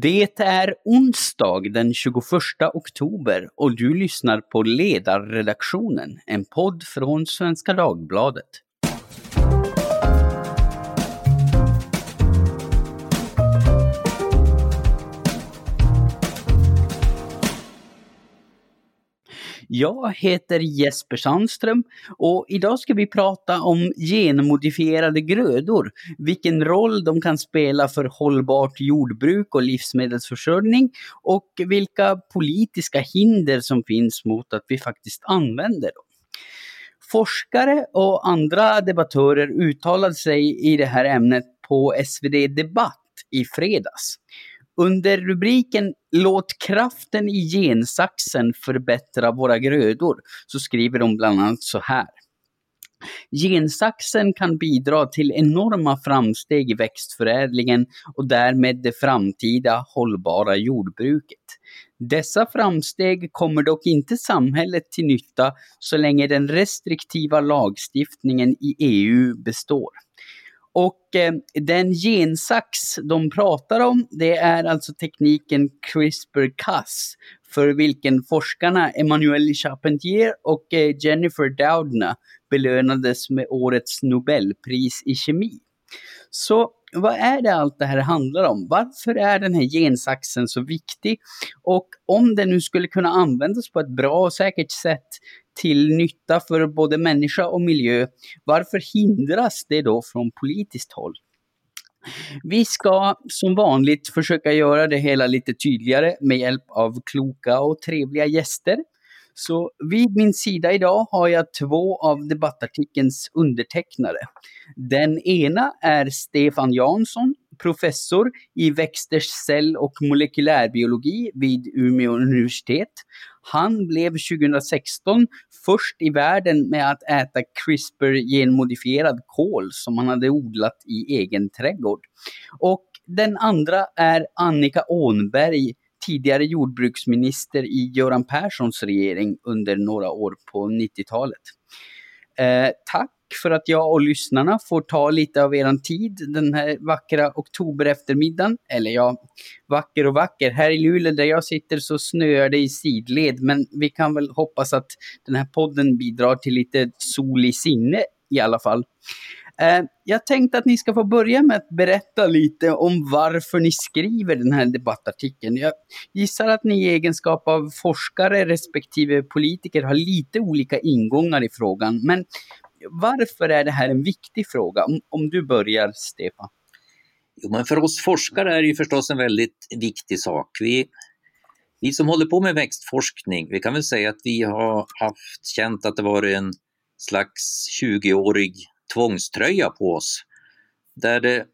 Det är onsdag den 21 oktober och du lyssnar på Ledarredaktionen, en podd från Svenska Dagbladet. Jag heter Jesper Sandström och idag ska vi prata om genmodifierade grödor, vilken roll de kan spela för hållbart jordbruk och livsmedelsförsörjning och vilka politiska hinder som finns mot att vi faktiskt använder dem. Forskare och andra debattörer uttalade sig i det här ämnet på SvD Debatt i fredags. Under rubriken Låt kraften i gensaxen förbättra våra grödor så skriver de bland annat så här. Gensaxen kan bidra till enorma framsteg i växtförädlingen och därmed det framtida hållbara jordbruket. Dessa framsteg kommer dock inte samhället till nytta så länge den restriktiva lagstiftningen i EU består. Och eh, den gensax de pratar om, det är alltså tekniken CRISPR-Cas, för vilken forskarna Emmanuel Charpentier och eh, Jennifer Doudna belönades med årets Nobelpris i kemi. Så vad är det allt det här handlar om? Varför är den här gensaxen så viktig? Och om den nu skulle kunna användas på ett bra och säkert sätt till nytta för både människa och miljö, varför hindras det då från politiskt håll? Vi ska som vanligt försöka göra det hela lite tydligare med hjälp av kloka och trevliga gäster. Så vid min sida idag har jag två av debattartikelns undertecknare. Den ena är Stefan Jansson, professor i växters cell och molekylärbiologi vid Umeå universitet. Han blev 2016 först i världen med att äta CRISPR-genmodifierad kål som han hade odlat i egen trädgård. Och den andra är Annika Ånberg, tidigare jordbruksminister i Göran Perssons regering under några år på 90-talet. Eh, tack för att jag och lyssnarna får ta lite av er tid den här vackra oktober eftermiddagen. Eller ja, vacker och vacker. Här i Luleå där jag sitter så snöar det i sidled, men vi kan väl hoppas att den här podden bidrar till lite sol i sinne i alla fall. Eh, jag tänkte att ni ska få börja med att berätta lite om varför ni skriver den här debattartikeln. Jag gissar att ni i egenskap av forskare respektive politiker har lite olika ingångar i frågan. Men varför är det här en viktig fråga? Om, om du börjar, Stefan. Jo, men för oss forskare är det ju förstås en väldigt viktig sak. Vi, vi som håller på med växtforskning, vi kan väl säga att vi har haft känt att det varit en slags 20-årig tvångströja på oss. Där det,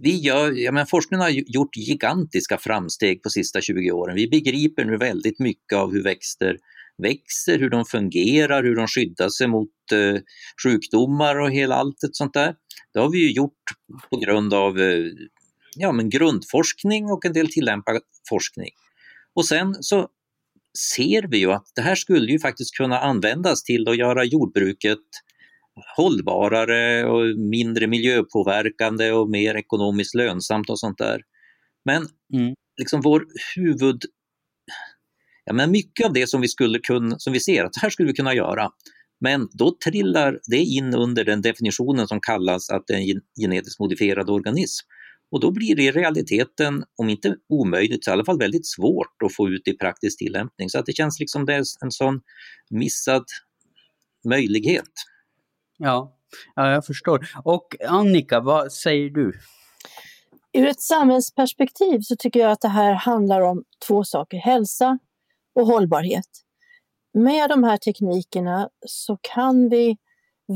vi gör, ja, men forskningen har gjort gigantiska framsteg på sista 20 åren. Vi begriper nu väldigt mycket av hur växter växer, hur de fungerar, hur de skyddar sig mot eh, sjukdomar och hela allt ett sånt där. Det har vi ju gjort på grund av eh, ja, men grundforskning och en del tillämpad forskning. Och sen så ser vi ju att det här skulle ju faktiskt kunna användas till att göra jordbruket hållbarare och mindre miljöpåverkande och mer ekonomiskt lönsamt och sånt där. Men mm. liksom vår huvud Ja, men mycket av det som vi, skulle kunna, som vi ser att det här skulle vi kunna göra, men då trillar det in under den definitionen som kallas att det är en genetiskt modifierad organism. Och då blir det i realiteten, om inte omöjligt, så i alla fall väldigt svårt att få ut i praktisk tillämpning. Så att det känns liksom det är en sån missad möjlighet. Ja, ja jag förstår. Och Annika, vad säger du? Ur ett samhällsperspektiv så tycker jag att det här handlar om två saker, hälsa och hållbarhet. Med de här teknikerna så kan vi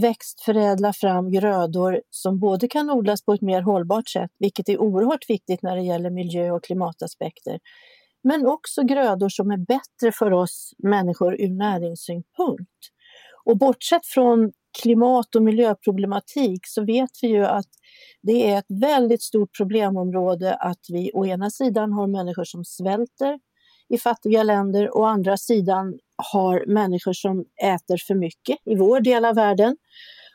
växtförädla fram grödor som både kan odlas på ett mer hållbart sätt, vilket är oerhört viktigt när det gäller miljö och klimataspekter, men också grödor som är bättre för oss människor ur näringssynpunkt. Och bortsett från klimat och miljöproblematik så vet vi ju att det är ett väldigt stort problemområde att vi å ena sidan har människor som svälter, i fattiga länder och å andra sidan har människor som äter för mycket i vår del av världen.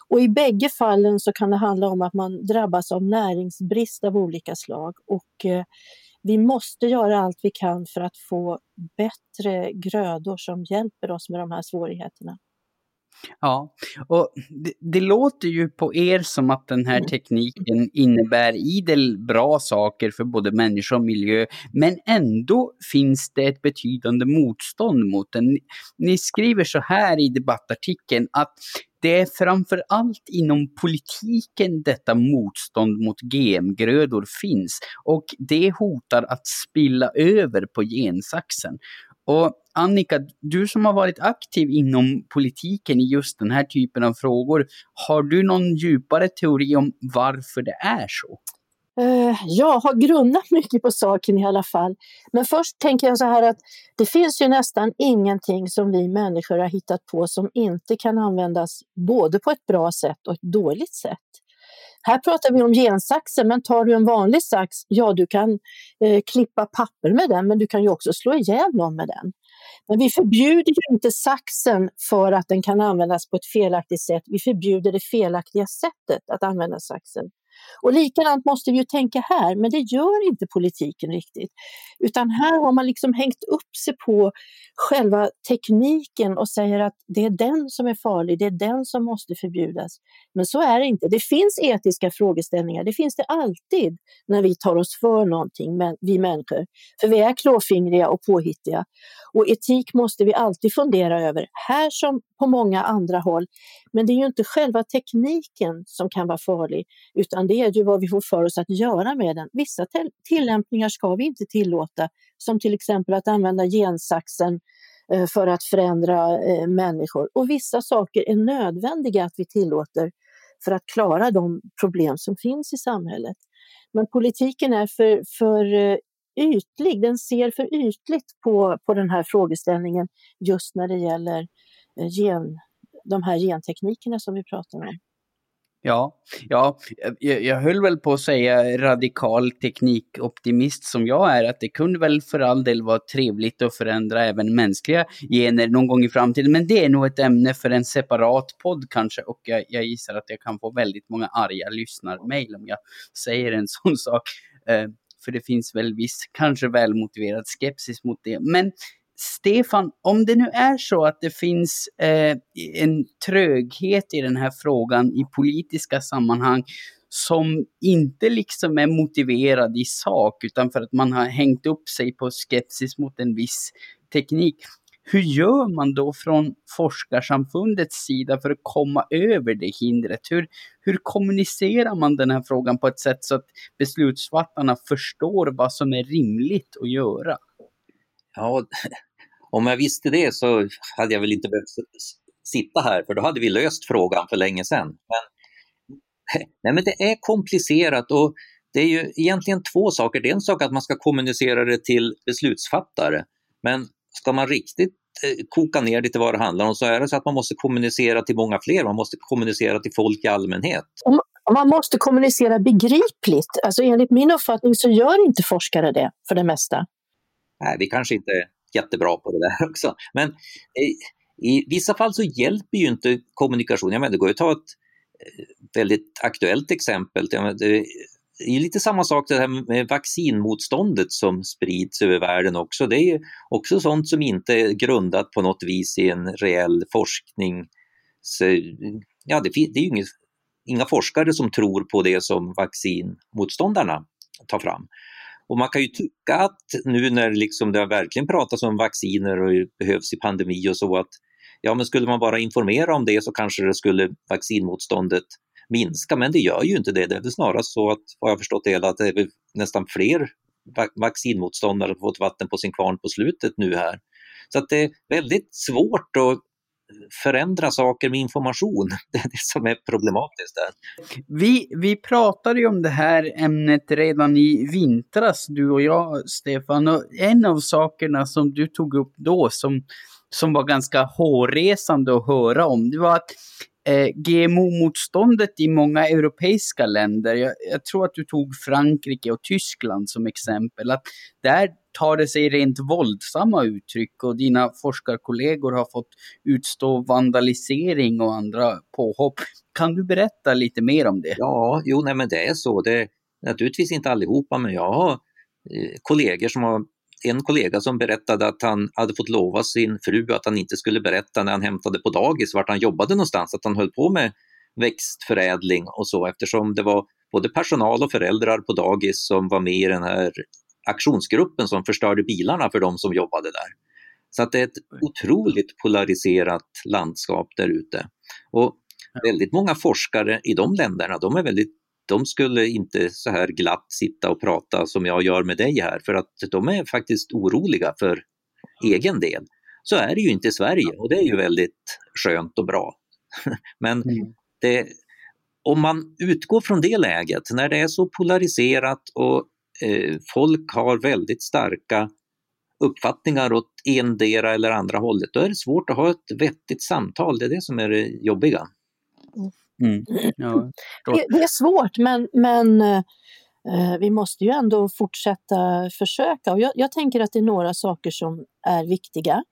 Och I bägge fallen så kan det handla om att man drabbas av näringsbrist av olika slag. Och, eh, vi måste göra allt vi kan för att få bättre grödor som hjälper oss med de här svårigheterna. Ja, och det, det, låter ju på er som att den här mm. tekniken innebär idel bra saker för både människa och miljö, men ändå finns det ett betydande motstånd mot den. Ni skriver så här i debattartikeln att det är framför allt inom politiken detta motstånd mot GM-grödor finns och det hotar att spilla över på gensaxen. Och Annika, du som har varit aktiv inom politiken i just den här typen av frågor, har du någon djupare teori om varför det är så? Eh, jag har grunnat mycket på saken i alla fall. Men först tänker jag så här att det finns ju nästan ingenting som vi människor har hittat på som inte kan användas både på ett bra sätt och ett dåligt sätt. Här pratar vi om gensaxen, men tar du en vanlig sax, ja du kan eh, klippa papper med den, men du kan ju också slå ihjäl någon med den. Men vi förbjuder ju inte saxen för att den kan användas på ett felaktigt sätt. Vi förbjuder det felaktiga sättet att använda saxen. Och likadant måste vi ju tänka här, men det gör inte politiken riktigt. Utan här har man liksom hängt upp sig på själva tekniken och säger att det är den som är farlig, det är den som måste förbjudas. Men så är det inte. Det finns etiska frågeställningar, det finns det alltid när vi tar oss för någonting, vi människor. För vi är klåfingriga och påhittiga. Och etik måste vi alltid fundera över, här som på många andra håll. Men det är ju inte själva tekniken som kan vara farlig, utan det är ju vad vi får för oss att göra med den. Vissa tillämpningar ska vi inte tillåta, som till exempel att använda gensaxen eh, för att förändra eh, människor. Och vissa saker är nödvändiga att vi tillåter för att klara de problem som finns i samhället. Men politiken är för, för eh, ytlig, den ser för ytligt på, på den här frågeställningen just när det gäller gen, de här genteknikerna som vi pratar om. Ja, ja eh, jag, jag höll väl på att säga radikal teknikoptimist som jag är, att det kunde väl för all del vara trevligt att förändra även mänskliga gener någon gång i framtiden, men det är nog ett ämne för en separat podd kanske, och jag, jag gissar att jag kan få väldigt många arga lyssnarmail om jag säger en sån sak. Eh, för det finns väl viss, kanske välmotiverad skepsis mot det. Men Stefan, om det nu är så att det finns eh, en tröghet i den här frågan i politiska sammanhang som inte liksom är motiverad i sak utan för att man har hängt upp sig på skepsis mot en viss teknik. Hur gör man då från forskarsamfundets sida för att komma över det hindret? Hur, hur kommunicerar man den här frågan på ett sätt så att beslutsfattarna förstår vad som är rimligt att göra? Ja, om jag visste det så hade jag väl inte behövt sitta här, för då hade vi löst frågan för länge sedan. Men, nej, men det är komplicerat och det är ju egentligen två saker. Det är en sak att man ska kommunicera det till beslutsfattare, men ska man riktigt eh, koka ner det till vad det handlar om så är det så att man måste kommunicera till många fler, man måste kommunicera till folk i allmänhet. Man måste kommunicera begripligt. Alltså enligt min uppfattning så gör inte forskare det för det mesta. Nej, vi kanske inte jättebra på det där också. Men eh, i, vissa fall så hjälper ju inte kommunikation. Jag menar, det går ju att ta ett eh, väldigt aktuellt exempel. Det är lite samma sak det här med vaccinmotståndet som sprids över världen också. Det är också sånt som inte är grundat på något vis i en reell forskning. Så, ja, det, det är ju inga, inga forskare som tror på det som vaccinmotståndarna tar fram. Och man kan ju tycka att nu när liksom det har verkligen pratats om vacciner och behövs i pandemi och så att ja men skulle man bara informera om det så kanske det skulle vaccinmotståndet minska, men det gör ju inte det. Det är snarare snarast så att, har jag förstått det hela, att det är nästan fler vaccinmotståndare som fått vatten på sin kvarn på slutet nu här. Så att det är väldigt svårt att förändra saker med information. Det är det som är problematiskt där. Vi, vi pratade ju om det här ämnet redan i vintras, du och jag, Stefan. Och en av sakerna som du tog upp då som, som var ganska hårresande att höra om, det var att eh, GMO-motståndet i många europeiska länder, jag, jag, tror att du tog Frankrike och Tyskland som exempel, att där tar det sig rent våldsamma uttryck och dina forskarkollegor har fått utstå vandalisering och andra påhopp. Kan du berätta lite mer om det? Ja, jo, nej, men det är så. Det är naturligtvis inte allihopa, men jag har eh, kollegor som har en kollega som berättade att han hade fått lova sin fru att han inte skulle berätta när han hämtade på dagis vart han jobbade någonstans, att han höll på med växtförädling och så eftersom det var både personal och föräldrar på dagis som var med i den här aktionsgruppen som förstörde bilarna för de som jobbade där. Så att det är ett otroligt polariserat landskap där ute. Och väldigt många forskare i de länderna, de är väldigt de skulle inte så här glatt sitta och prata som jag gör med dig här för att de är faktiskt oroliga för egen del. Så är det ju inte i Sverige och det är ju väldigt skönt och bra. Men mm. det, om man utgår från det läget, när det är så polariserat och folk har väldigt starka uppfattningar åt endera eller andra hållet, då är det svårt att ha ett vettigt samtal. Det är det som är det jobbiga. Mm. Ja, det, det, är svårt, men, men eh, vi måste ju ändå fortsätta försöka. Och jag, jag, tänker att det är några saker som är viktiga.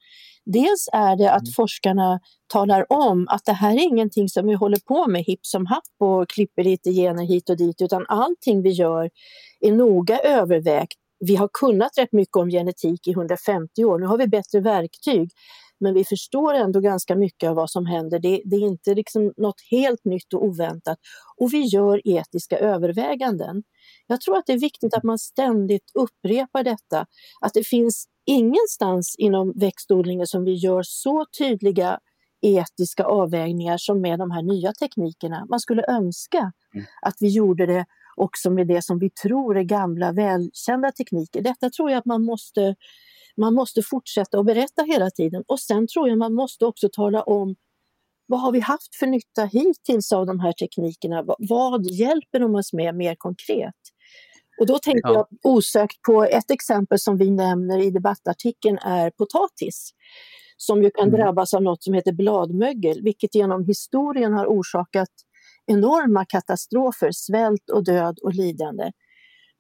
Dels är det att mm. forskarna talar om att det här är ingenting som vi håller på med hipp som happ och klipper lite gener hit och dit, utan allting vi gör är noga övervägt. Vi har kunnat rätt mycket om genetik i 150 år, nu har vi bättre verktyg. Men vi förstår ändå ganska mycket av vad som händer. Det, det, är inte liksom något helt nytt och oväntat. Och vi gör etiska överväganden. Jag tror att det är viktigt att man ständigt upprepar detta. Att det finns ingenstans inom växtodlingen som vi gör så tydliga etiska avvägningar som med de här nya teknikerna. Man skulle önska mm. att vi gjorde det också med det som vi tror är gamla välkända tekniker. Detta tror jag att man måste man måste fortsätta att berätta hela tiden och sen tror jag man måste också tala om vad har vi haft för nytta hittills av de här teknikerna? Vad hjälper de oss med mer konkret? Och då tänker ja. jag osökt på ett exempel som vi nämner i debattartikeln är potatis som ju kan mm. drabbas av något som heter bladmögel, vilket genom historien har orsakat enorma katastrofer, svält och död och lidande.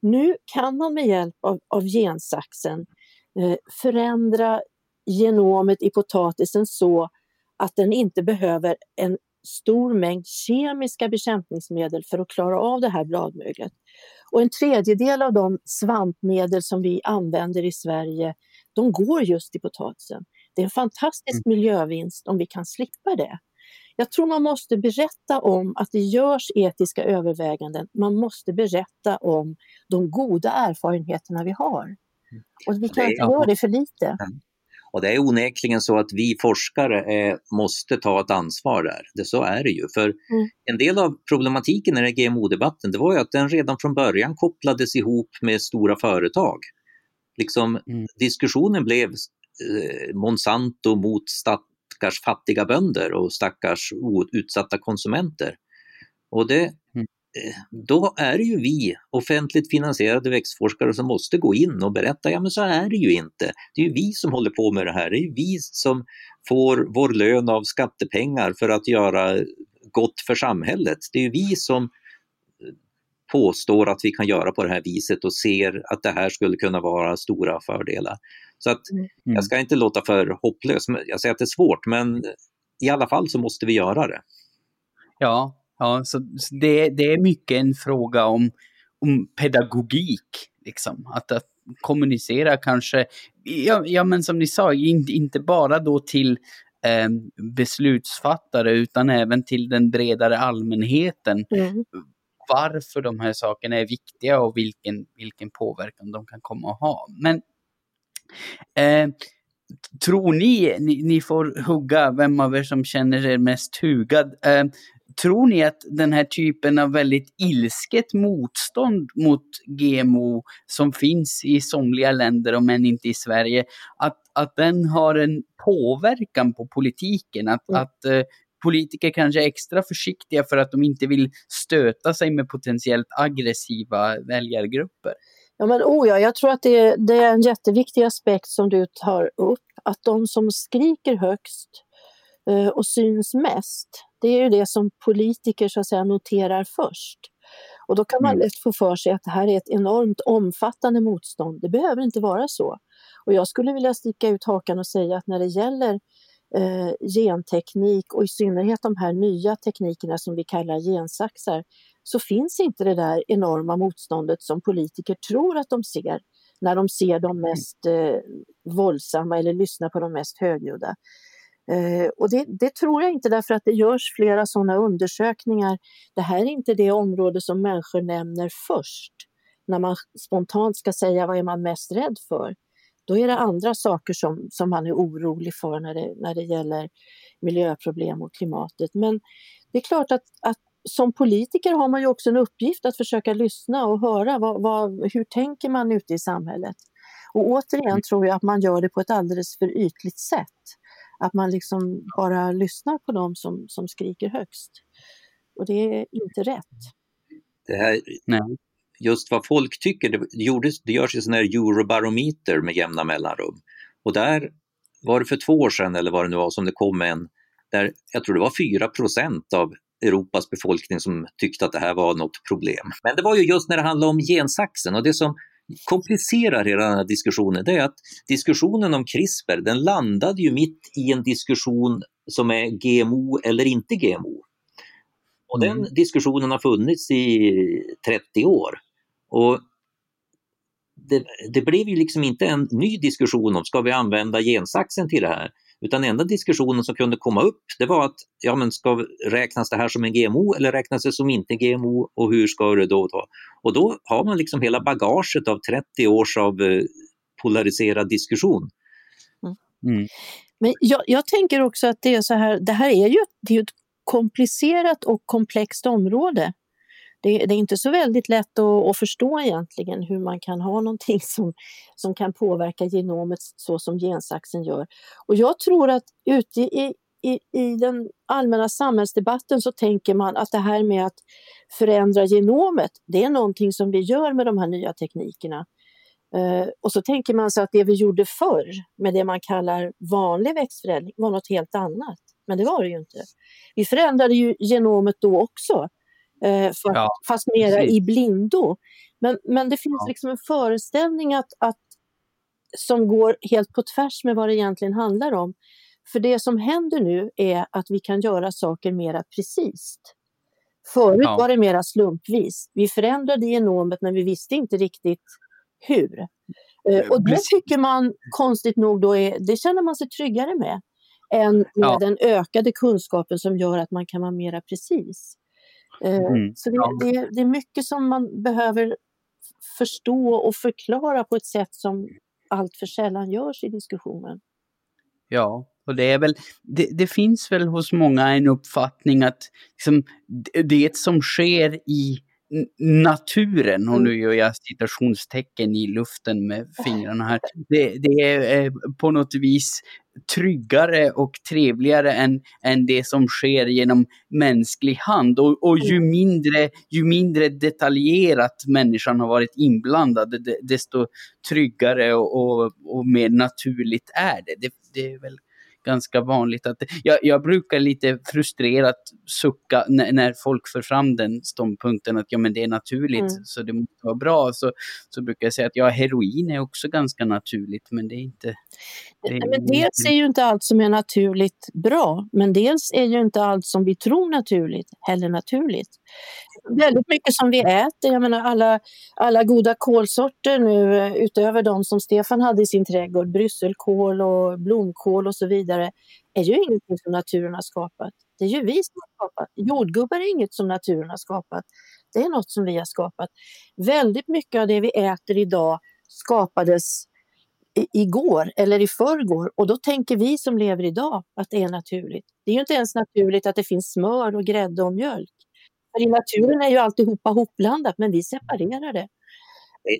Nu kan man med hjälp av, av gensaxen Eh, förändra genomet i potatisen så att den inte behöver en stor mängd kemiska bekämpningsmedel för att klara av det här bladmöglet. Och en tredjedel av de svampmedel som vi använder i Sverige, de går just i potatisen. Det är en fantastisk mm. miljövinst om vi kan slippa det. Jag tror man måste berätta om att det görs etiska överväganden. Man måste berätta om de goda erfarenheterna vi har. Och vi kan inte göra det för lite. Och det är onekligen så att vi forskare är, måste ta ett ansvar där. Det, så är det ju. För mm. en del av problematiken i GMO-debatten det var ju att den redan från början kopplades ihop med stora företag. Liksom, mm. Diskussionen blev eh, Monsanto mot stackars fattiga bönder och stackars utsatta konsumenter. Och det, mm då är det ju vi, offentligt finansierade växtforskare, som måste gå in och berätta, ja men så är det ju inte. Det är ju vi som håller på med det här, det är ju vi som får vår lön av skattepengar för att göra gott för samhället. Det är ju vi som påstår att vi kan göra på det här viset och ser att det här skulle kunna vara stora fördelar. Så att mm. jag ska inte låta för hopplös, jag säger att det är svårt men i alla fall så måste vi göra det. Ja, Ja, så det, det är mycket en fråga om, om pedagogik. Liksom. Att, att kommunicera kanske, ja, ja men som ni sa, inte, inte bara då till eh, beslutsfattare utan även till den bredare allmänheten. Mm. Varför de här sakerna är viktiga och vilken, vilken påverkan de kan komma att ha. Men eh, tror ni, ni, ni, får hugga vem av er som känner er mest hugad, eh, tror ni att den här typen av väldigt ilsket motstånd mot GMO som finns i somliga länder, om än inte i Sverige, att, att den har en påverkan på politiken? Att, mm. att uh, politiker kanske är extra försiktiga för att de inte vill stöta sig med potentiellt aggressiva väljargrupper? Ja, men oh ja, jag tror att det, det är en jätteviktig aspekt som du tar upp, att de som skriker högst och syns mest, det är ju det som politiker så att säga noterar först. Och då kan man mm. lätt få för sig att det här är ett enormt omfattande motstånd. Det behöver inte vara så. Och jag skulle vilja sticka ut hakan och säga att när det gäller eh, genteknik och i synnerhet de här nya teknikerna som vi kallar gensaxar så finns inte det där enorma motståndet som politiker tror att de ser. när de ser de mest eh, våldsamma eller lyssnar på de mest högljudda. Eh, och det, det, tror jag inte därför att det görs flera sådana undersökningar. Det här är inte det område som människor nämner först när man spontant ska säga vad är man mest rädd för. Då är det andra saker som, som man är orolig för när det, när det gäller miljöproblem och klimatet. Men det är klart att, att som politiker har man ju också en uppgift att försöka lyssna och höra vad, vad, hur tänker man ute i samhället. Och återigen mm. tror jag att man gör det på ett alldeles för ytligt sätt. Att man liksom bara lyssnar på dem som, som skriker högst. Och det är inte rätt. Det här, Nej. Just vad folk tycker, det, gjordes, det görs ju sån här eurobarometer med jämna mellanrum. Och där var det för två år sedan eller vad det nu var som det kom en där jag tror det var 4% av Europas befolkning som tyckte att det här var något problem. Men det var ju just när det handlade om gensaxen och det som komplicerar hela den här diskussionen det är att diskussionen om CRISPR den landade ju mitt i en diskussion som är GMO eller inte GMO. Och mm. den diskussionen har funnits i 30 år. Och det, det, blev ju liksom inte en ny diskussion om ska vi använda gensaxen till det här, utan enda diskussionen som kunde komma upp det var att ja, men ska räknas det här som en GMO eller räknas det som inte GMO och hur ska det då ta? Och då har man liksom hela bagaget av 30 års av eh, polariserad diskussion. Mm. mm. Men jag, jag, tänker också att det är så här, det här är ju det är ett komplicerat och komplext område det, det, är inte så väldigt lätt att, att, förstå egentligen hur man kan ha någonting som, som kan påverka genomet så som gensaxen gör. Och jag tror att ute i, i, i den allmänna samhällsdebatten så tänker man att det här med att förändra genomet, det är någonting som vi gör med de här nya teknikerna. Uh, och så tänker man sig att det vi gjorde förr med det man kallar vanlig växtförädling var något helt annat. Men det var det ju inte. Vi förändrade ju genomet då också eh, för, ja, fast mera i blindo. Men, men det finns ja. liksom en föreställning att, att, som går helt på tvärs med vad det egentligen handlar om. För det som händer nu är att vi kan göra saker mera precis. Förut ja. var det mera slumpvis. Vi förändrade genomet men vi visste inte riktigt hur. Eh, och det tycker man konstigt nog då är, det känner man sig tryggare med än med ja. den ökade kunskapen som gör att man kan vara mera precis. Eh, mm. Så det, det, det, är mycket som man behöver förstå och förklara på ett sätt som allt för sällan görs i diskussionen. Ja, och det är väl, det, det finns väl hos många en uppfattning att liksom, det som sker i naturen, och nu mm. gör jag citationstecken i luften med fingrarna här, det, det är på något vis tryggare och trevligare än, än det som sker genom mänsklig hand. Och, och ju, mm. mindre, ju mindre detaljerat människan har varit inblandad, desto tryggare och, och, och mer naturligt är det. det. Det är väl ganska vanligt att jag, jag brukar lite frustrerat sucka när, när, folk för fram den ståndpunkten att ja men det är naturligt mm. så det måste vara bra. Så, så brukar jag säga att ja heroin är också ganska naturligt men det är inte... Det är men dels är ju inte allt som är naturligt bra men dels är ju inte allt som vi tror naturligt heller naturligt. Väldigt mycket som vi äter, jag menar alla, alla goda kolsorter nu eh, utöver de som Stefan hade i sin trädgård, brysselkål och blomkål och så vidare är ju ingenting som naturen har skapat. Det är ju vi som har skapat. Jordgubbar är inget som naturen har skapat. Det är något som vi har skapat. Väldigt mycket av det vi äter idag skapades igår eller i förrgår och då tänker vi som lever idag att det är naturligt. Det är ju inte ens naturligt att det finns smör och grädde och mjölk. För i naturen är ju alltihopa hopblandat men vi separerar det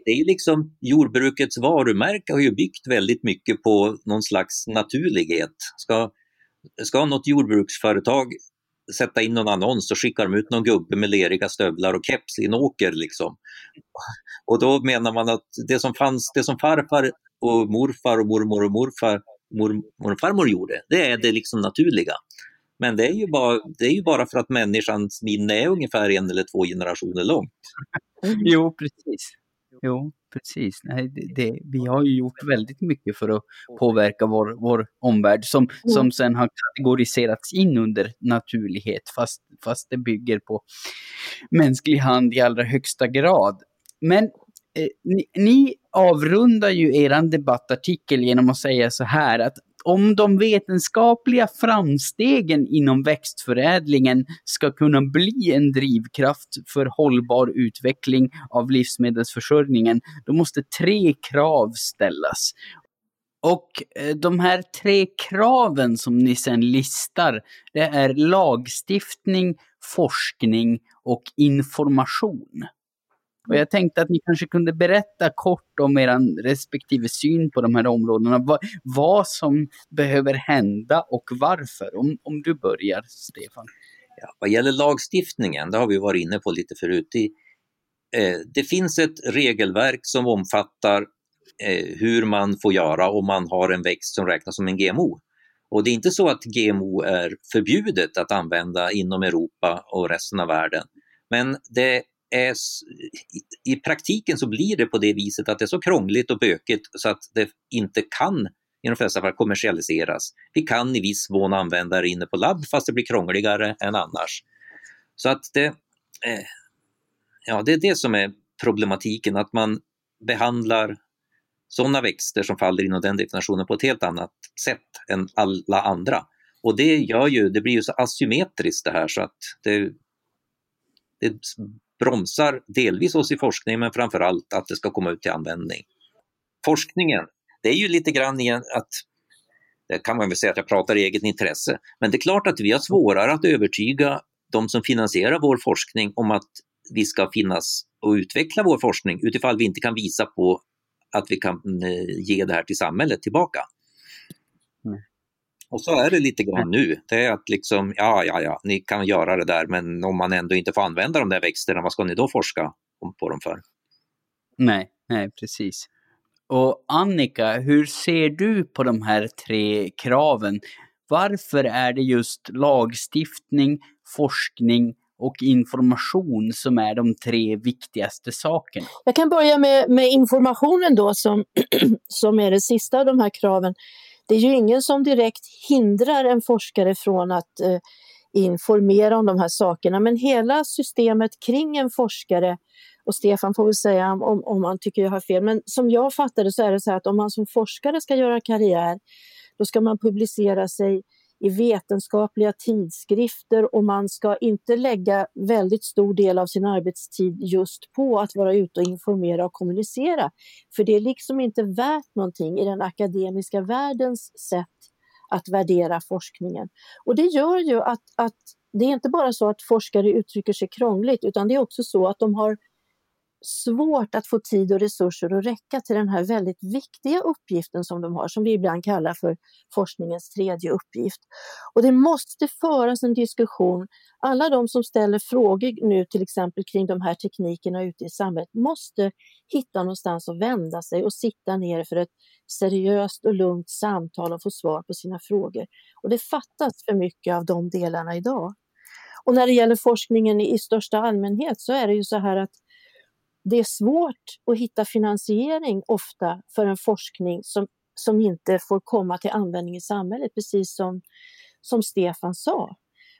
det är liksom jordbrukets varumärke har ju byggt väldigt mycket på någon slags naturlighet. Ska, ska något jordbruksföretag sätta in någon annons så skickar de ut någon gubbe med leriga stövlar och keps i en åker. Liksom. Och då menar man att det som fanns, det som farfar och morfar och mormor och morfar, mormor och farmor gjorde, det är det liksom naturliga. Men det är, ju bara, det är ju bara för att människans minne är ungefär en eller två generationer långt. Jo, precis. Jo, precis. Nej, det, det, vi har ju gjort väldigt mycket för att påverka vår, vår omvärld som, som sen har kategoriserats in under naturlighet fast, fast det bygger på mänsklig hand i allra högsta grad. Men eh, ni, ni avrundar ju er debattartikel genom att säga så här att om de vetenskapliga framstegen inom växtförädlingen ska kunna bli en drivkraft för hållbar utveckling av livsmedelsförsörjningen, då måste tre krav ställas. Och eh, de här tre kraven som ni sen listar, det är lagstiftning, forskning och information. Och jag tänkte att ni kanske kunde berätta kort om er respektive syn på de här områdena. Vad, vad som behöver hända och varför. Om, om du börjar, Stefan. Ja, vad gäller lagstiftningen, det har vi varit inne på lite förut. I, eh, det finns ett regelverk som omfattar eh, hur man får göra om man har en växt som räknas som en GMO. Och det är inte så att GMO är förbjudet att använda inom Europa och resten av världen. Men det är, i praktiken så blir det på det viset att det är så krångligt och bökigt så att det inte kan i de flesta fall kommersialiseras. Vi kan i viss mån använda det inne på labb fast det blir krångligare än annars. Så att det, eh, ja, det är det som är problematiken, att man behandlar sådana växter som faller inom den definitionen på ett helt annat sätt än alla andra. Och det gör ju, det blir ju så asymmetriskt det här så att det, det bromsar delvis oss i forskning men framförallt att det ska komma ut till användning. Forskningen, det är ju lite grann igen att det kan man väl säga att jag pratar i eget intresse, men det är klart att vi har svårare att övertyga de som finansierar vår forskning om att vi ska finnas och utveckla vår forskning utifall vi inte kan visa på att vi kan eh, ge det här till samhället tillbaka. Mm. Och så är det lite grann nu. Det är att liksom, ja, ja, ja, ni kan göra det där, men om man ändå inte får använda de där växterna, vad ska ni då forska på dem för? Nej, nej, precis. Och Annika, hur ser du på de här tre kraven? Varför är det just lagstiftning, forskning och information som är de tre viktigaste sakerna? Jag kan börja med, med informationen då som, som är det sista av de här kraven. Det är ju ingen som direkt hindrar en forskare från att eh, informera om de här sakerna, men hela systemet kring en forskare och Stefan får väl säga om, om han tycker jag har fel, men som jag fattar det så är det så att om man som forskare ska göra karriär, då ska man publicera sig i vetenskapliga tidskrifter och man ska inte lägga väldigt stor del av sin arbetstid just på att vara ute och informera och kommunicera. För det är liksom inte värt någonting i den akademiska världens sätt att värdera forskningen. Och det gör ju att, att det är inte bara så att forskare uttrycker sig krångligt utan det är också så att de har svårt att få tid och resurser att räcka till den här väldigt viktiga uppgiften som de har, som vi ibland kallar för forskningens tredje uppgift. Och det måste föras en diskussion. Alla de som ställer frågor nu till exempel kring de här teknikerna ute i samhället måste hitta någonstans att vända sig och sitta ner för ett seriöst och lugnt samtal och få svar på sina frågor. Och det fattas för mycket av de delarna idag. Och när det gäller forskningen i största allmänhet så är det ju så här att det är svårt att hitta finansiering ofta för en forskning som, som inte får komma till användning i samhället, precis som, som Stefan sa.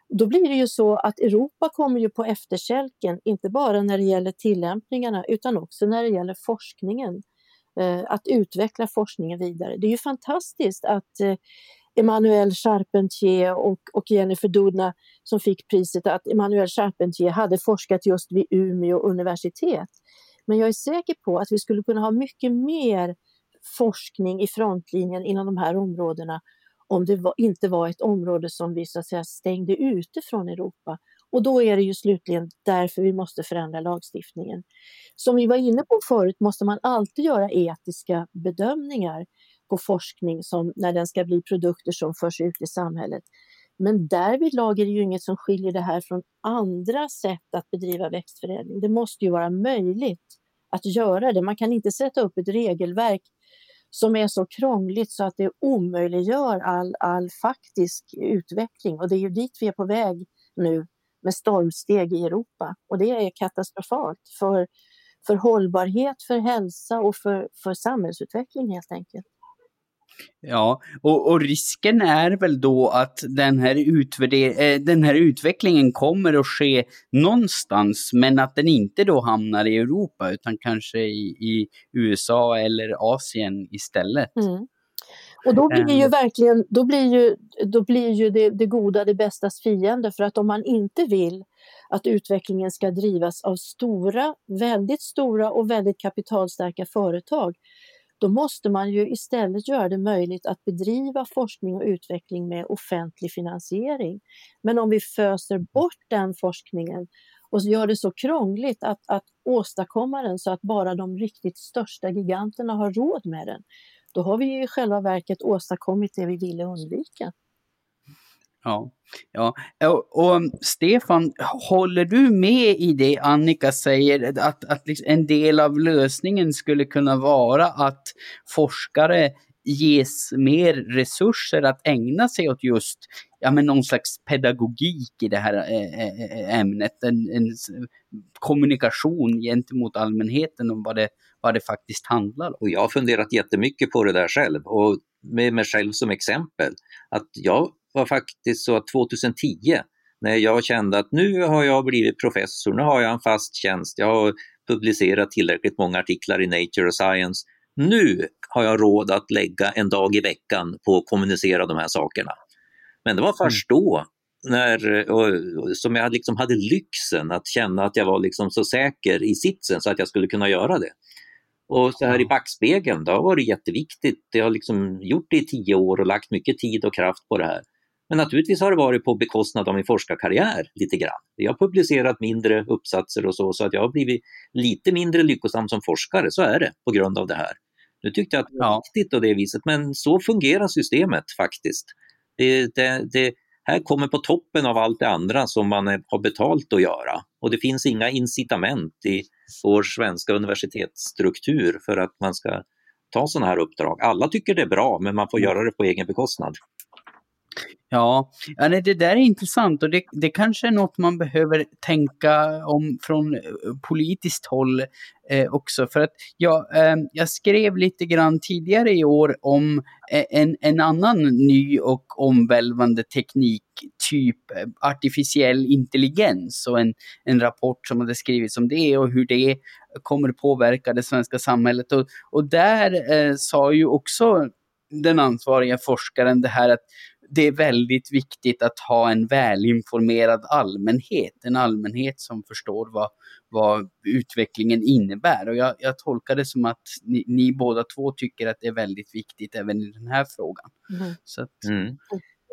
Då blir det ju så att Europa kommer ju på efterkälken, inte bara när det gäller tillämpningarna utan också när det gäller forskningen. Eh, att utveckla forskningen vidare. Det är ju fantastiskt att eh, Emmanuel Charpentier och, och Jennifer Doudna som fick priset, att Emmanuel Charpentier hade forskat just vid Umeå universitet. Men jag är säker på att vi skulle kunna ha mycket mer forskning i frontlinjen inom de här områdena om det var, inte var ett område som vi så att säga stängde ute från Europa. Och då är det ju slutligen därför vi måste förändra lagstiftningen. Som vi var inne på förut måste man alltid göra etiska bedömningar och forskning som när den ska bli produkter som förs ut i samhället. Men därvidlag är det ju inget som skiljer det här från andra sätt att bedriva växtförädling. Det måste ju vara möjligt att göra det. Man kan inte sätta upp ett regelverk som är så krångligt så att det omöjliggör all, all faktisk utveckling. Och det är ju dit vi är på väg nu med stormsteg i Europa. Och det är katastrofalt för, för hållbarhet, för hälsa och för, för samhällsutveckling helt enkelt. Ja, och, och, risken är väl då att den här, äh, den här utvecklingen kommer att ske någonstans, men att den inte då hamnar i Europa, utan kanske i, i USA eller Asien istället. Mm. Och då blir ju ehm. verkligen, då blir ju, då blir ju det, det goda det bästas fiende, för att om man inte vill att utvecklingen ska drivas av stora, väldigt stora och väldigt kapitalstarka företag, då måste man ju istället göra det möjligt att bedriva forskning och utveckling med offentlig finansiering. Men om vi föser bort den forskningen och gör det så krångligt att, att åstadkomma den så att bara de riktigt största giganterna har råd med den, då har vi i själva verket åstadkommit det vi ville undvika. Ja, ja. Och, och, Stefan, håller du med i det Annika säger, att, att liksom en del av lösningen skulle kunna vara att forskare ges mer resurser att ägna sig åt just ja, men någon slags pedagogik i det här ämnet, en, en kommunikation gentemot allmänheten om vad det, vad det faktiskt handlar om. Och jag har funderat jättemycket på det där själv och med mig själv som exempel. Att jag var faktiskt så att 2010 när jag kände att nu har jag blivit professor, nu har jag en fast tjänst, jag har publicerat tillräckligt många artiklar i Nature och Science. Nu har jag råd att lägga en dag i veckan på att kommunicera de här sakerna. Men det var först mm. då när, och, som jag liksom hade lyxen att känna att jag var liksom så säker i sitsen så att jag skulle kunna göra det. Och så här i backspegeln, det har varit jätteviktigt. Jag har liksom gjort det i tio år och lagt mycket tid och kraft på det här. Men naturligtvis har det varit på bekostnad av min forskarkarriär lite grann. Jag har publicerat mindre uppsatser och så, så att jag har blivit lite mindre lyckosam som forskare, så är det på grund av det här. Nu tyckte jag att det var ja. viktigt på det viset, men så fungerar systemet faktiskt. Det, det, det, här kommer på toppen av allt det andra som man har betalt att göra. Och det finns inga incitament i vår svenska universitetsstruktur för att man ska ta sådana här uppdrag. Alla tycker det är bra, men man får mm. göra det på egen bekostnad. Ja, det där är intressant och det, det kanske är något man behöver tänka om från eh, politiskt håll eh, också. För att jag, eh, jag skrev lite grann tidigare i år om eh, en, en annan ny och omvälvande teknik, typ eh, artificiell intelligens och en, en rapport som hade skrivits om det och hur det kommer påverka det svenska samhället. Och, och där eh, sa ju också den ansvariga forskaren det här att det är väldigt viktigt att ha en välinformerad allmänhet, en allmänhet som förstår vad, vad utvecklingen innebär. Och jag, jag tolkar det som att ni, ni, båda två tycker att det är väldigt viktigt även i den här frågan. Mm. Att, mm.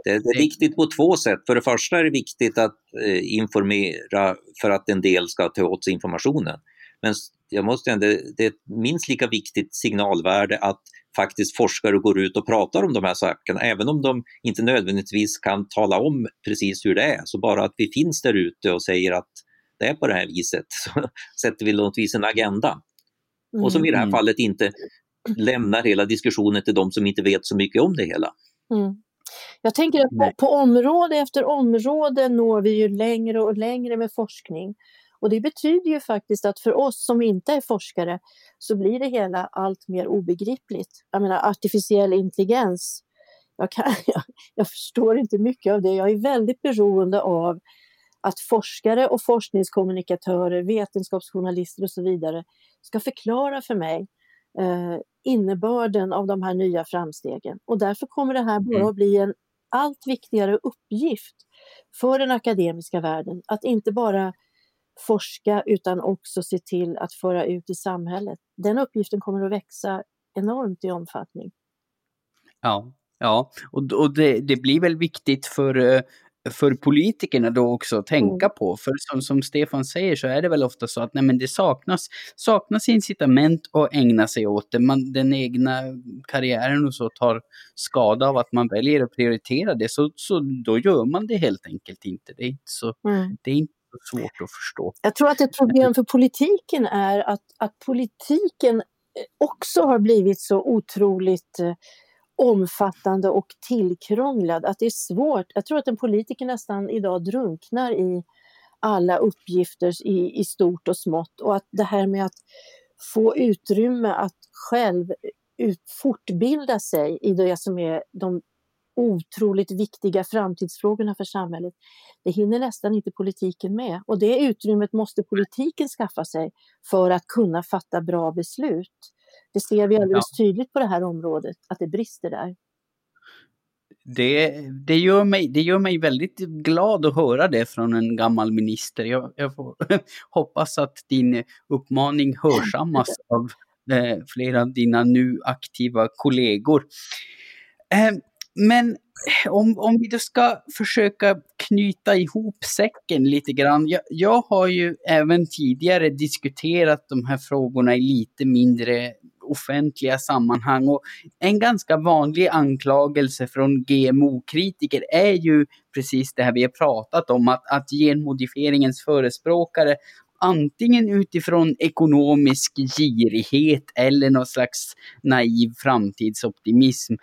Det, det, är viktigt på två sätt. För det första är det viktigt att eh, informera för att en del ska ta åt sig informationen. Men jag måste ändå, det är ett minst lika viktigt signalvärde att faktiskt forskare går ut och pratar om de här sakerna, även om de inte nödvändigtvis kan tala om precis hur det är. Så bara att vi finns där ute och säger att det är på det här viset, så sätter vi något vis en agenda. Mm. Och som i det här mm. fallet inte lämnar hela diskussionen till de som inte vet så mycket om det hela. Mm. Jag tänker att på, på, område efter område når vi ju längre och längre med forskning. Och det betyder ju faktiskt att för oss som inte är forskare så blir det hela allt mer obegripligt. Jag menar artificiell intelligens, jag, kan, jag, jag förstår inte mycket av det. Jag är väldigt beroende av att forskare och forskningskommunikatörer, vetenskapsjournalister och så vidare ska förklara för mig eh, innebörden av de här nya framstegen. Och därför kommer det här bara mm. att bli en allt viktigare uppgift för den akademiska världen. Att inte bara forska utan också se till att föra ut i samhället. Den uppgiften kommer att växa enormt i omfattning. Ja, ja. och, och det, det blir väl viktigt för, eh, för politikerna då också att tänka mm. på. För som, som Stefan säger så är det väl ofta så att nej, men det saknas, saknas incitament att ägna sig åt det. Man, den egna karriären och så tar skada av att man väljer att prioritera det. Så, så då gör man det helt enkelt inte. Det är inte så, mm. det är inte svårt att förstå. Jag tror att ett problem för politiken är att, att politiken eh, också har blivit så otroligt eh, omfattande och tillkrånglad att det är svårt. Jag tror att en politiker nästan idag drunknar i alla uppgifter i, i stort och smått och att det här med att få utrymme att själv eh, ut, fortbilda sig i det som är de otroligt viktiga framtidsfrågorna för samhället. Det hinner nästan inte politiken med och det utrymmet måste politiken skaffa sig för att kunna fatta bra beslut. Det ser vi alldeles ja. tydligt på det här området, att det brister där. Det, det, gör mig, det gör mig väldigt glad att höra det från en gammal minister. Jag, jag får, hoppas att din uppmaning hörsammas av eh, flera av dina nu aktiva kollegor. Eh, men om, om vi då ska försöka knyta ihop säcken lite grann. Jag, jag har ju även tidigare diskuterat de här frågorna i lite mindre offentliga sammanhang. Och en ganska vanlig anklagelse från GMO-kritiker är ju precis det här vi har pratat om, att, att genmodifieringens förespråkare antingen utifrån ekonomisk girighet eller någon slags naiv framtidsoptimism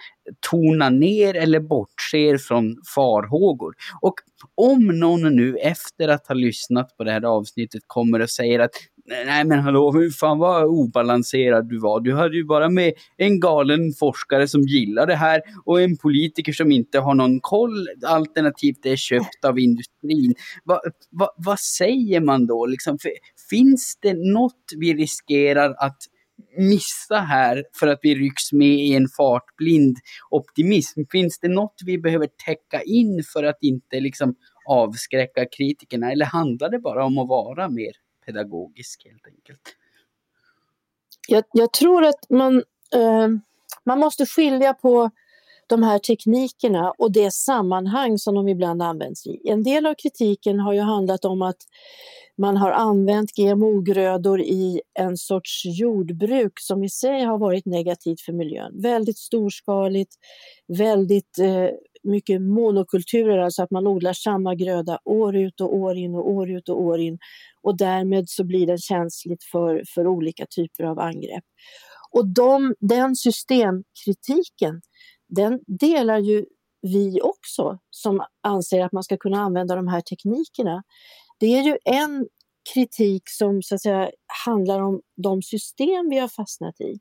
tona ner eller bortser från farhågor. Och om någon nu efter att ha lyssnat på det här avsnittet kommer och säger att Nej men hallå, hur fan vad obalanserad du var. Du hade ju bara med en galen forskare som gillar det här och en politiker som inte har någon koll, alternativt är köpt av industrin. Va, va, vad säger man då? Liksom, finns det något vi riskerar att missa här för att vi rycks med i en fartblind optimism? Finns det något vi behöver täcka in för att inte liksom avskräcka kritikerna? Eller handlar det bara om att vara mer pedagogisk helt enkelt? Jag, jag tror att man, eh, man måste skilja på de här teknikerna och det sammanhang som de ibland används i. En del av kritiken har ju handlat om att man har använt GMO-grödor i en sorts jordbruk som i sig har varit negativt för miljön. Väldigt storskaligt, väldigt eh, mycket monokulturer, alltså att man odlar samma gröda år ut och år in och år ut och år in. Och därmed så blir det känsligt för, för olika typer av angrepp. Och de, den systemkritiken, den delar ju vi också som anser att man ska kunna använda de här teknikerna. Det är ju en kritik som så att säga, handlar om de system vi har fastnat i.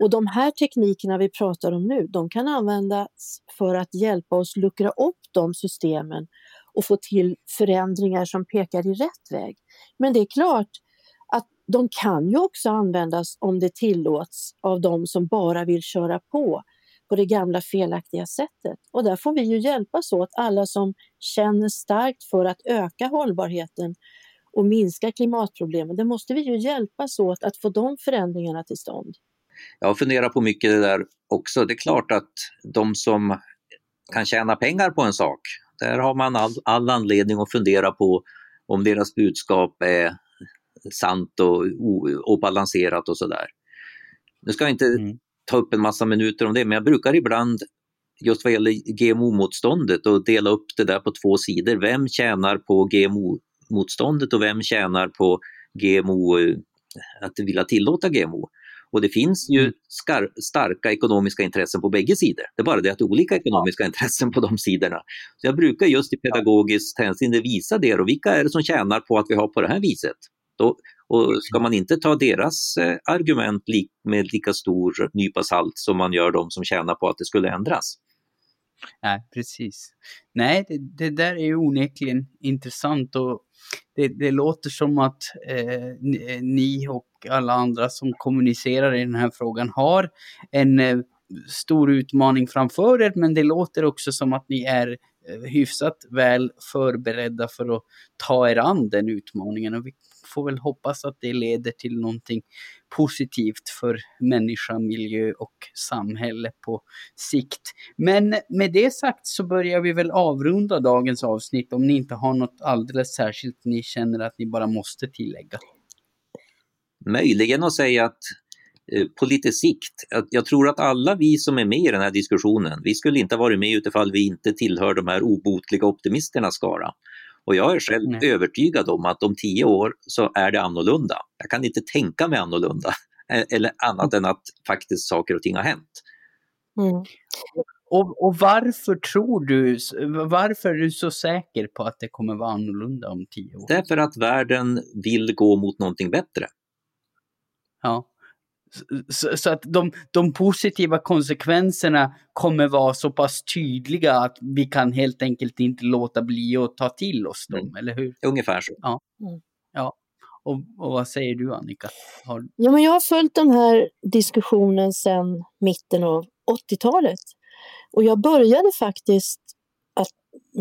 Och de här teknikerna vi pratar om nu, de kan användas för att hjälpa oss luckra upp de systemen och få till förändringar som pekar i rätt väg. Men det är klart att de kan ju också användas om det tillåts av de som bara vill köra på på det gamla felaktiga sättet. Och där får vi ju hjälpas åt, alla som känner starkt för att öka hållbarheten och minska klimatproblemen. Det måste vi ju hjälpas åt att få de förändringarna till stånd. Jag har funderat på mycket det där också. Det är klart att de som kan tjäna pengar på en sak, där har man all, all anledning att fundera på om deras budskap är sant och, och balanserat och sådär. Nu ska jag inte mm. ta upp en massa minuter om det, men jag brukar ibland just vad gäller GMO-motståndet och dela upp det där på två sidor. Vem tjänar på GMO-motståndet och vem tjänar på GMO, att vilja tillåta GMO? Och det finns ju mm. skar, starka ekonomiska intressen på bägge sidor. Det är bara det att det är olika ekonomiska intressen på de sidorna. Så jag brukar just i pedagogiskt hänseende visa det och vilka är det som tjänar på att vi har på det här viset? Då, och ska man inte ta deras eh, argument med lika stor nypa salt som man gör de som tjänar på att det skulle ändras? Nej, precis. Nej, det, det där är ju onekligen intressant och det, det låter som att eh, ni och alla andra som kommunicerar i den här frågan har en eh, stor utmaning framför er, men det låter också som att ni är eh, hyfsat väl förberedda för att ta er an den utmaningen. Och vi får väl hoppas att det leder till någonting positivt för människa, miljö och samhälle på sikt. Men med det sagt så börjar vi väl avrunda dagens avsnitt om ni inte har något alldeles särskilt ni känner att ni bara måste tillägga. Möjligen att säga att eh, på lite sikt, jag tror att alla vi som är med i den här diskussionen, vi skulle inte ha varit med utifall vi inte tillhör de här obotliga optimisternas skara. Och jag är själv Nej. övertygad om att om tio år så är det annorlunda. Jag kan inte tänka mig annorlunda, eller annat än att faktiskt saker och ting har hänt. Mm. Och, och, varför tror du, varför är du så säker på att det kommer vara annorlunda om tio år? Därför att världen vill gå mot någonting bättre. Ja. Så, så, att de, de positiva konsekvenserna kommer vara så pass tydliga att vi kan helt enkelt inte låta bli att ta till oss dem, mm. eller hur? Ungefär så. Ja. Mm. ja. Och, och, vad säger du Annika? Har... Ja, men jag har följt den här diskussionen sedan mitten av 80-talet. Och jag började faktiskt att,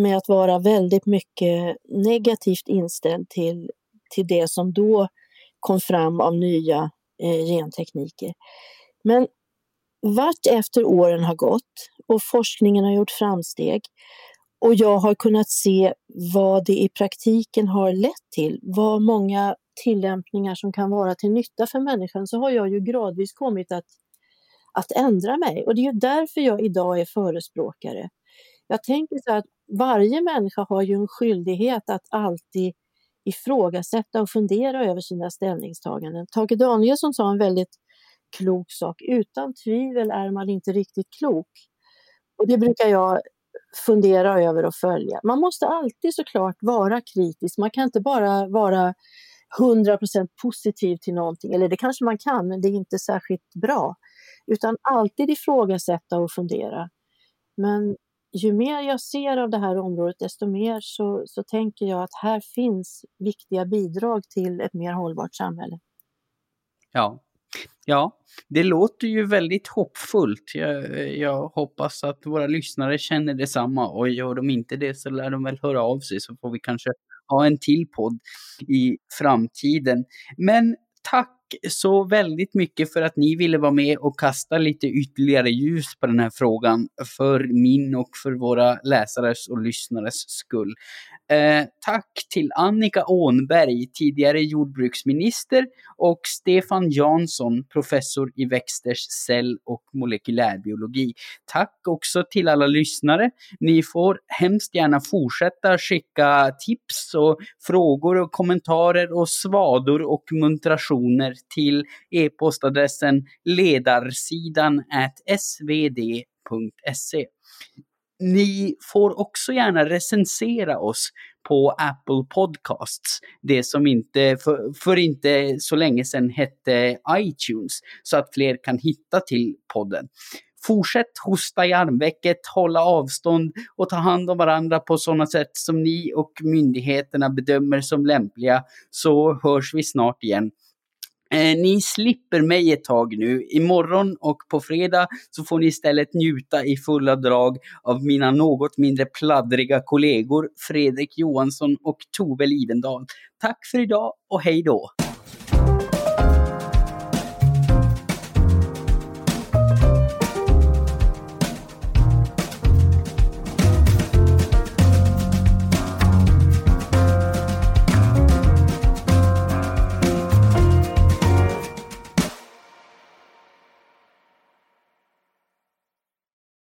med att vara väldigt mycket negativt inställd till, till det som då kom fram av nya Eh, gentekniker. Men vart efter åren har gått och forskningen har gjort framsteg och jag har kunnat se vad det i praktiken har lett till, vad många tillämpningar som kan vara till nytta för människan, så har jag ju gradvis kommit att, att ändra mig. Och det är ju därför jag idag är förespråkare. Jag tänker så att varje människa har ju en skyldighet att alltid ifrågasätta och fundera över sina ställningstaganden. Tage Danielsson sa en väldigt klok sak. Utan tvivel är man inte riktigt klok. Och det brukar jag fundera över och följa. Man måste alltid såklart vara kritisk. Man kan inte bara vara 100% positiv till någonting, eller det kanske man kan, men det är inte särskilt bra. Utan alltid ifrågasätta och fundera. Men ju mer jag ser av det här området, desto mer så, så tänker jag att här finns viktiga bidrag till ett mer hållbart samhälle. Ja, Ja, det låter ju väldigt hoppfullt. Jag, jag, hoppas att våra lyssnare känner detsamma och gör de inte det så lär de väl höra av sig så får vi kanske ha en till podd i framtiden. Men tack så väldigt mycket för att ni ville vara med och kasta lite ytterligare ljus på den här frågan för min och för våra läsares och lyssnares skull. Eh, tack till Annika Ånberg, tidigare jordbruksminister, och Stefan Jansson, professor i växters cell och molekylärbiologi. Tack också till alla lyssnare. Ni får hemskt gärna fortsätta skicka tips och frågor och kommentarer och svador och muntrationer till e-postadressen ledarsidan svd.se. Ni får också gärna recensera oss på Apple Podcasts, det som inte för, för, inte så länge sedan hette iTunes, så att fler kan hitta till podden. Fortsätt hosta i armvecket, hålla avstånd och ta hand om varandra på sådana sätt som ni och myndigheterna bedömer som lämpliga, så hörs vi snart igen. Eh, ni slipper mig ett tag nu. Imorgon och på fredag så får ni istället njuta i fulla drag av mina något mindre pladdriga kollegor Fredrik Johansson och Tove Livendal. Tack för idag och hej då!